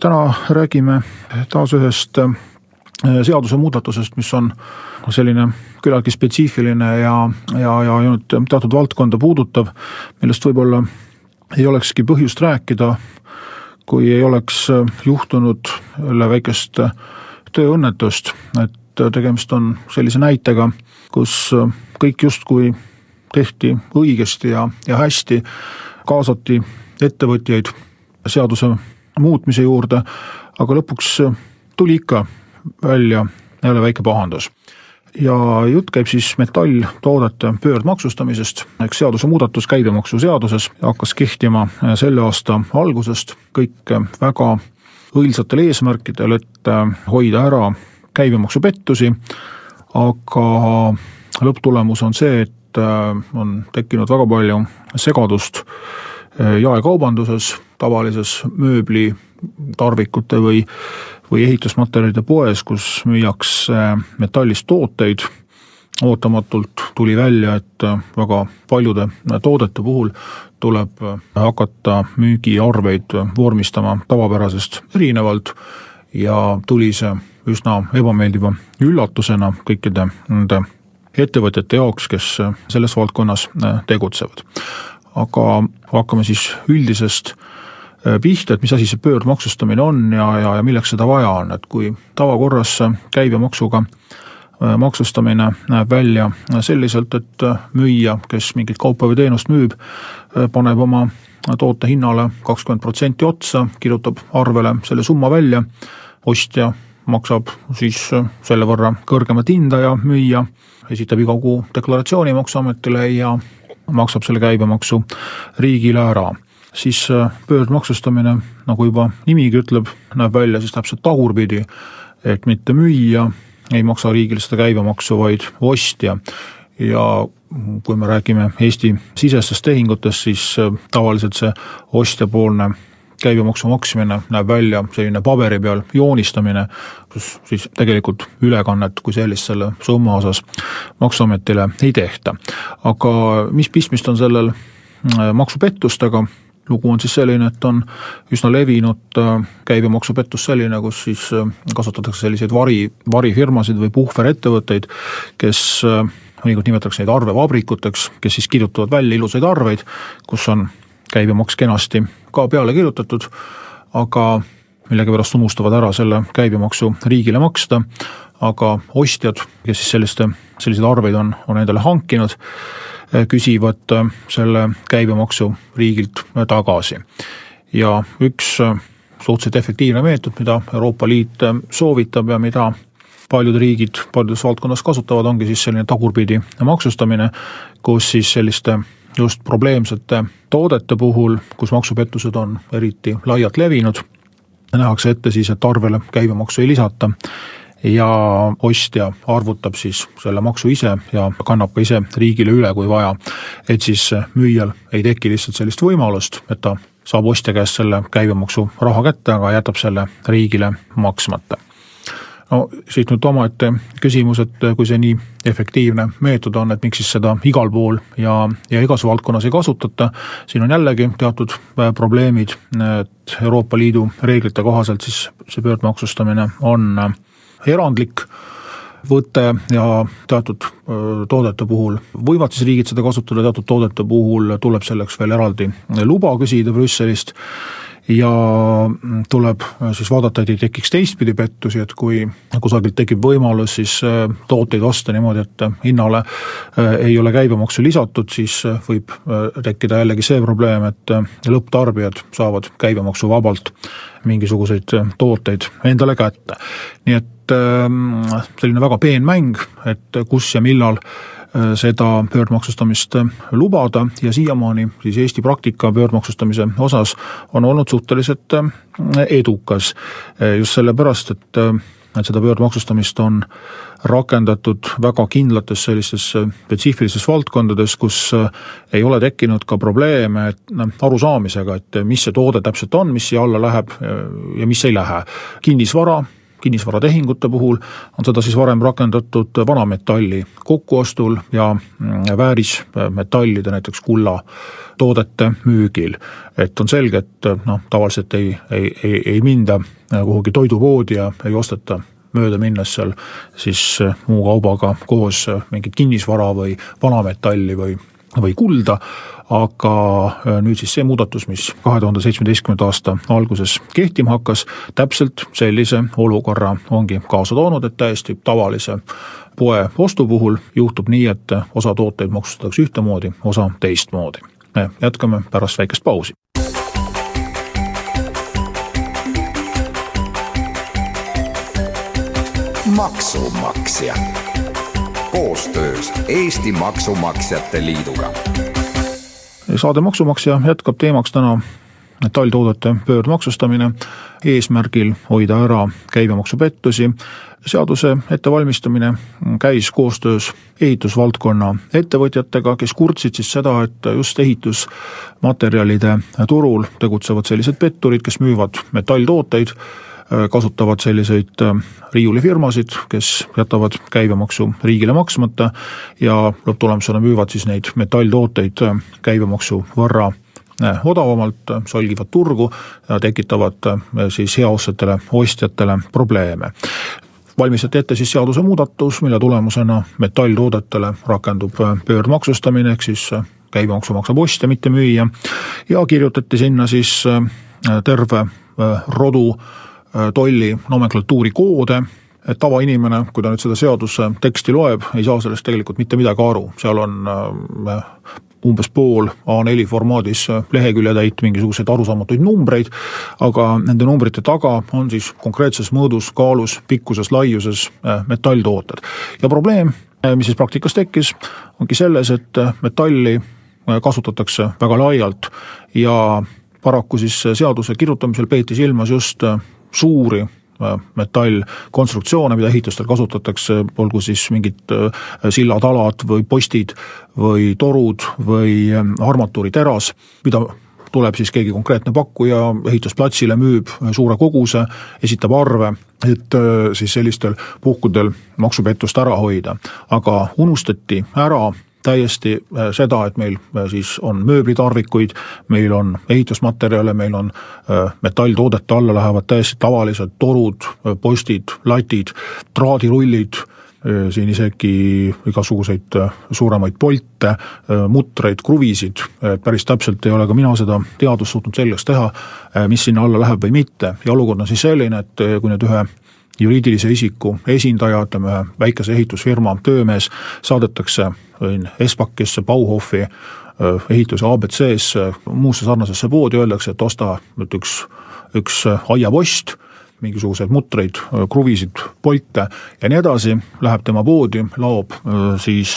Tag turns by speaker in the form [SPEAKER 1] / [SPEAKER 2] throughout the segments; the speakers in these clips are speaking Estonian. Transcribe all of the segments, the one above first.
[SPEAKER 1] täna räägime taas ühest äh, seadusemuudatusest, mis on selline küllaltki spetsiifiline ja, ja, ja ainult teatud valdkonda puudutav, millest võib-olla ei olekski põhjust rääkida, kui ei oleks äh, juhtunud jälle väikest äh, tööõnnetust, et tegemist on sellise näitega, kus kõik justkui tehti õigesti ja, ja hästi, kaasati ettevõtjaid seaduse muutmise juurde, aga lõpuks tuli ikka välja jälle väike pahandus. ja jutt käib siis metalltoodete pöördmaksustamisest, eks seadusemuudatus käibemaksuseaduses hakkas kehtima selle aasta algusest, kõik väga õilsatel eesmärkidel, et hoida ära käibemaksupettusi, aga lõpptulemus on see, et on tekkinud väga palju segadust jaekaubanduses, tavalises mööbli, tarvikute või, või ehitusmaterjalide poes, kus müüakse metallist tooteid, ootamatult tuli välja, et väga paljude toodete puhul tuleb hakata müügiarveid vormistama tavapärasest erinevalt ja tuli see üsna ebameeldiva üllatusena kõikide nende ettevõtjate jaoks, kes selles valdkonnas tegutsevad. Aga hakkame siis üldisest äh, pihta, et mis asi see pöördmaksustamine on ja, ja, ja milleks seda vaja on, et kui tavakorras käibemaksuga äh, maksustamine näeb välja selliselt, et äh, müüja, kes mingit kaupa või teenust müüb, paneb oma toote hinnale kakskümmend protsenti otsa, kirjutab arvele selle summa välja, ostja maksab siis selle võrra kõrgemat hinda ja müüja esitab iga kuu deklaratsiooni Maksuametile ja maksab selle käibemaksu riigile ära siis äh, pöördmaksustamine, nagu juba nimigi ütleb, näeb välja siis täpselt tagurpidi, et mitte müüja ei maksa riigile seda käibemaksu, vaid ostja. ja kui me räägime Eesti-sisestest tehingutest, siis äh, tavaliselt see ostjapoolne käibemaksu maksmine näeb välja selline paberi peal joonistamine, kus siis tegelikult ülekannet kui sellist selle summa osas Maksuametile ei tehta. aga mis pistmist on sellel äh, maksupettustega, lugu on siis selline, et on üsna levinud äh, käibemaksupettus selline, kus siis äh, kasutatakse selliseid vari, varifirmasid või puhverettevõtteid, kes mõnikord nimetatakse neid arvevabrikuteks, kes siis kirjutavad välja ilusaid arveid, kus on käibemaks kenasti ka peale kirjutatud, aga millegipärast unustavad ära selle käibemaksu riigile maksta, aga ostjad, kes siis selliste, selliseid arveid on, on endale hankinud, küsivad selle käibemaksu riigilt tagasi. ja üks suhteliselt efektiivne meetod, mida Euroopa Liit soovitab ja mida paljud riigid paljudes valdkonnas kasutavad, ongi siis selline tagurpidi maksustamine, kus siis selliste just probleemsete toodete puhul, kus maksupettused on eriti laialt levinud, nähakse ette siis, et arvele käibemaksu ei lisata ja ostja arvutab siis selle maksu ise ja kannab ka ise riigile üle, kui vaja. et siis müüjal ei teki lihtsalt sellist võimalust, et ta saab ostja käest selle käibemaksu raha kätte, aga jätab selle riigile maksmata no siit nüüd omaette küsimus, et kui see nii efektiivne meetod on, et miks siis seda igal pool ja, ja igas valdkonnas ei kasutata, siin on jällegi teatud äh, probleemid, et Euroopa Liidu reeglite kohaselt siis see pöördmaksustamine on äh, erandlik võte ja teatud toodete puhul võivad siis riigid seda kasutada, teatud toodete puhul tuleb selleks veel eraldi luba küsida Brüsselist ja tuleb äh, siis vaadata, et ei tekiks teistpidi pettusi, et kui kusagilt tekib võimalus siis tooteid osta niimoodi, et hinnale ei ole käibemaksu lisatud, siis võib tekkida jällegi see probleem, et lõpptarbijad saavad käibemaksuvabalt mingisuguseid tooteid endale kätte. nii et ähm, selline väga peen mäng, et kus ja millal seda pöördmaksustamist lubada ja siiamaani siis Eesti praktika pöördmaksustamise osas on olnud suhteliselt edukas. just sellepärast, et et seda pöördmaksustamist on rakendatud väga kindlates sellistes spetsiifilistes valdkondades, kus ei ole tekkinud ka probleeme, et noh, arusaamisega, et mis see toode täpselt on, mis siia alla läheb ja mis ei lähe. kinnisvara kinnisvaratehingute puhul on seda siis varem rakendatud vanametalli kokkuostul ja mm, väärismetallide, näiteks kulla toodete müügil. et on selge, et noh, tavaliselt ei, ei, ei, ei minda kuhugi toidupoodi ja ei osteta mööda minnes seal siis muu kaubaga koos mingit kinnisvara või vanametalli või, või kulda, aga äh, nüüd siis see muudatus, mis kahe tuhande seitsmeteistkümnenda aasta alguses kehtima hakkas, täpselt sellise olukorra ongi kaasa toonud, et täiesti tavalise poe ostu puhul juhtub nii, et osa tooteid maksustatakse ühtemoodi, osa teistmoodi. me jätkame pärast väikest pausi.
[SPEAKER 2] maksumaksja koostöös Eesti Maksumaksjate Liiduga
[SPEAKER 1] saade Maksumaksja jätkab teemaks täna metalltoodete pöördmaksustamine eesmärgil hoida ära käibemaksupettusi. seaduse ettevalmistamine käis koostöös ehitusvaldkonna ettevõtjatega, kes kurtsid siis seda, et just ehitusmaterjalide turul tegutsevad sellised petturid, kes müüvad metalltooteid kasutavad selliseid äh, riiulifirmasid, kes jätavad käibemaksu riigile maksmata ja lõpptulemusena müüvad siis neid metalltooteid äh, käibemaksu võrra odavamalt, solgivad turgu ja tekitavad siis heaostsetele ostjatele probleeme valmistati ette siis seadusemuudatus, mille tulemusena metalltoodetele rakendub pöördmaksustamine, ehk siis käibemaksu maksab ostja, mitte müüja. ja kirjutati sinna siis terve rodu Äh, tolli nomenklatuuri koode, et tavainimene, kui ta nüüd seda seaduse teksti loeb, ei saa sellest tegelikult mitte midagi aru, seal on äh, umbes pool A4 formaadis leheküljetäit mingisuguseid arusaamatuid numbreid, aga nende numbrite taga on siis konkreetses mõõdus, kaalus, pikkuses, laiuses äh, metalltooted. ja probleem, mis siis praktikas tekkis, ongi selles, et metalli kasutatakse väga laialt ja paraku siis seaduse kirjutamisel peeti silmas just suuri äh, metallkonstruktsioone, mida ehitustel kasutatakse, olgu siis mingid äh, sillatalad või postid või torud või äh, armatuuriteras, mida tuleb siis keegi konkreetne pakkuja ehitusplatsile, müüb suure koguse, esitab arve, et siis sellistel puhkudel maksupettust ära hoida. aga unustati ära täiesti äh, seda, et meil äh, siis on mööblitarvikuid, meil on ehitusmaterjale, meil on äh, metalltoodete alla lähevad täiesti tavalised torud, postid, latid, traadirullid, siin isegi igasuguseid suuremaid polte, mutreid, kruvisid, päris täpselt ei ole ka mina seda teadust suutnud selgeks teha, mis sinna alla läheb või mitte. Ja olukord on siis selline, et kui nüüd ühe juriidilise isiku esindaja, ütleme ühe väikese ehitusfirma töömees saadetakse Espakisse, Bauhofi, ehituse abc-sse, muusse sarnasesse poodi, öeldakse, et osta nüüd üks, üks aiapost, mingisuguseid mutreid, kruvisid, polte ja nii edasi, läheb tema poodi, laob siis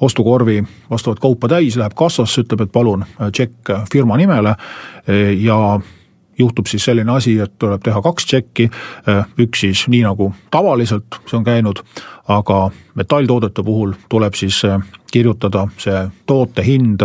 [SPEAKER 1] ostukorvi vastavat kaupa täis, läheb kassasse, ütleb, et palun tšekk firma nimele ja juhtub siis selline asi, et tuleb teha kaks tšekki, üks siis nii nagu tavaliselt see on käinud, aga metalltoodete puhul tuleb siis kirjutada see toote hind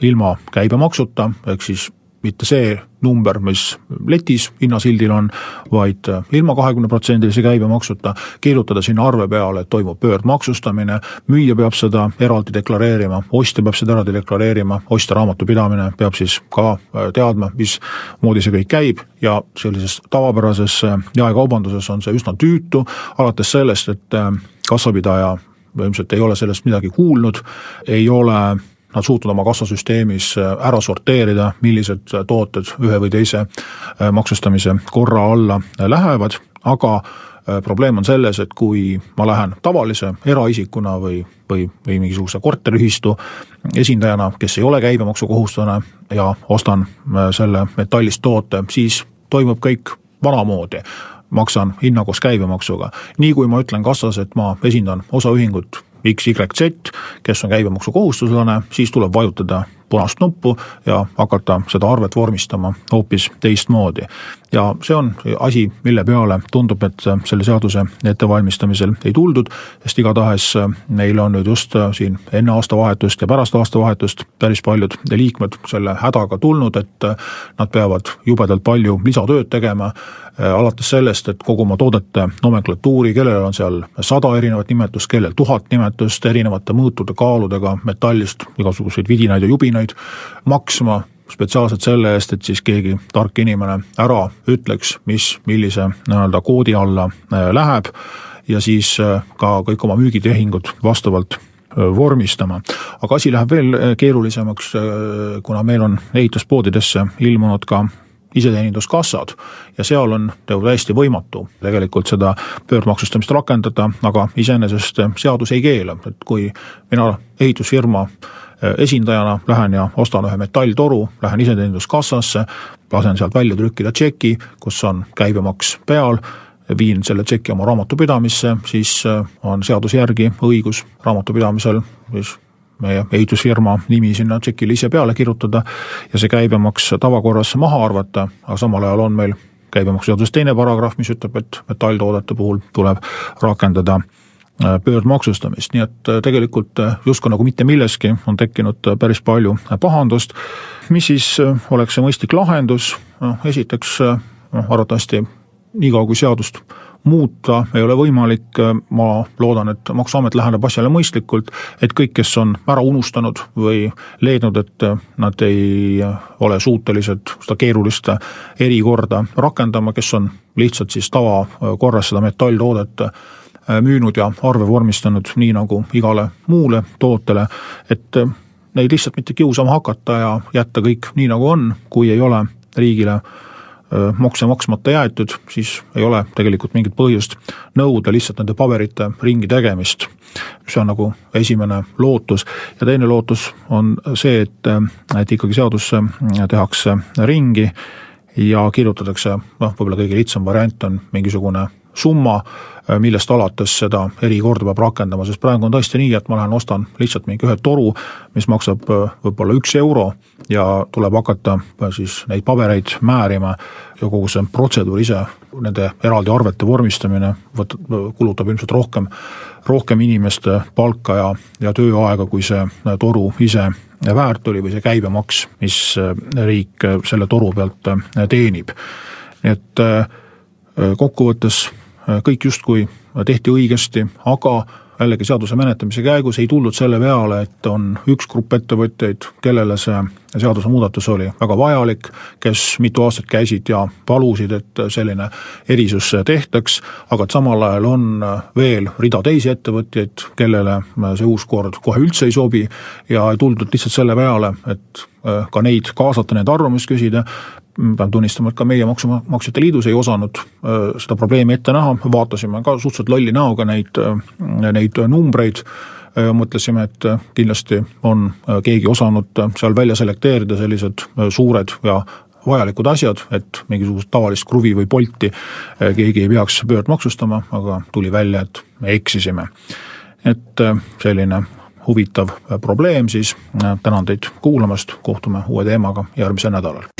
[SPEAKER 1] ilma käibemaksuta, ehk siis mitte see number, mis letis hinnasildil on, vaid ilma kahekümneprotsendilise käibemaksuta, kirjutada sinna arve peale, et toimub pöördmaksustamine, müüja peab seda eraldi deklareerima, ostja peab seda eraldi deklareerima, ostja raamatupidamine peab siis ka äh, teadma, mismoodi see kõik käib ja sellises tavapärases äh, jaekaubanduses on see üsna tüütu, alates sellest, et äh, kassapidaja ilmselt ei ole sellest midagi kuulnud, ei ole nad suutnud oma kassasüsteemis äh, ära sorteerida, millised äh, tooted ühe või teise äh, maksustamise korra alla lähevad, aga probleem on selles, et kui ma lähen tavalise eraisikuna või, või, või mingisuguse korteriühistu esindajana, kes ei ole käibemaksukohustuslane ja ostan selle metallist toote, siis toimub kõik vanamoodi maksan hinna koos käibemaksuga. nii kui ma ütlen kassas, et ma esindan osaühingut X, Y, Z, kes on käibemaksukohustuslane, siis tuleb vajutada punast nuppu ja hakata seda arvet vormistama hoopis teistmoodi. ja see on asi, mille peale tundub, et selle seaduse ettevalmistamisel ei tuldud, sest igatahes meil on nüüd just siin enne aastavahetust ja pärast aastavahetust päris paljud liikmed selle hädaga tulnud, et nad peavad jubedalt palju lisatööd tegema, alates sellest, et kogu oma toodete nomenklatuuri, kellel on seal sada erinevat nimetust, kellel tuhat nimetust, erinevate mõõtude, kaaludega metallist igasuguseid vidinaid ja jubinaid maksma spetsiaalselt selle eest, et siis keegi tark inimene ära ütleks, mis, millise nii-öelda koodi alla äh, läheb ja siis äh, ka kõik oma müügitehingud vastavalt äh, vormistama. aga asi läheb veel keerulisemaks, kuna meil on ehituspoodidesse ilmunud ka iseteeninduskassad ja seal on täiesti võimatu tegelikult seda pöördmaksustamist rakendada, aga iseenesest seadus ei keela, et kui mina ehitusfirma esindajana lähen ja ostan ühe metalltoru, lähen iseteeninduskassasse, lasen sealt välja trükkida tšeki, kus on käibemaks peal, viin selle tšeki oma raamatupidamisse, siis äh, on seaduse järgi õigus raamatupidamisel siis meie ehitusfirma nimi sinna tšekile ise peale kirjutada ja see käibemaks tavakorras maha arvata, aga samal ajal on meil käibemaksuseaduses teine paragrahv, mis ütleb, et metalltoodete puhul tuleb rakendada Äh, pöördmaksustamist, nii et äh, tegelikult äh, justkui nagu mitte milleski on tekkinud päris palju pahandust. mis siis oleks see mõistlik lahendus, noh esiteks noh arvatavasti niikaua, kui seadust muuta ei ole võimalik, ma loodan, et Maksuamet läheneb asjale mõistlikult, et kõik, kes on ära unustanud või leidnud, et nad ei ole suutelised seda keerulist erikorda rakendama, kes on lihtsalt siis tavakorras seda metalltoodet Äh, müünud ja arve vormistanud nii nagu igale muule tootele, et äh, neid lihtsalt mitte kiusama hakata ja jätta kõik nii, nagu on, kui ei ole riigile äh, makse maksmata jäetud, siis ei ole tegelikult mingit põhjust nõuda lihtsalt nende paberite ringi tegemist. see on nagu esimene lootus ja teine lootus on see, et, et ikkagi seadusse tehakse ringi ja kirjutatakse, noh, võib-olla kõige lihtsam variant on mingisugune summa, äh, millest alates seda erikorda peab rakendama, sest praegu on tõesti nii, et ma lähen ostan lihtsalt mingi ühe toru, mis maksab äh, võib-olla üks euro ja tuleb hakata äh, siis neid pabereid määrima ja kogu see protseduur ise, nende eraldi arvete vormistamine võt-, kulutab ilmselt rohkem, rohkem inimeste palka ja, ja tööaega, kui see toru ise väärt oli või see käibemaks, mis riik selle toru pealt teenib. nii et kokkuvõttes kõik justkui tehti õigesti, aga jällegi seaduse menetlemise käigus ei tuldud selle peale, et on üks grupp ettevõtjaid, kellele see seadusemuudatus oli väga vajalik, kes mitu aastat käisid ja palusid, et selline erisus tehtaks, aga et samal ajal on veel rida teisi ettevõtjaid, kellele see uus kord kohe üldse ei sobi ja ei tuldud lihtsalt selle peale, et ka neid kaasata, nende arvamust küsida, pean tunnistama, et ka meie Maksumaksjate Liidus ei osanud äh, seda probleemi ette näha, vaatasime ka suhteliselt lolli näoga neid, äh, neid numbreid, äh, mõtlesime, et kindlasti on keegi osanud seal välja selekteerida sellised suured ja vajalikud asjad, et mingisugust tavalist kruvi või polti keegi ei peaks pöördmaksustama, aga tuli välja, et me eksisime. et selline huvitav probleem siis, tänan teid kuulamast, kohtume uue teemaga järgmisel nädalal.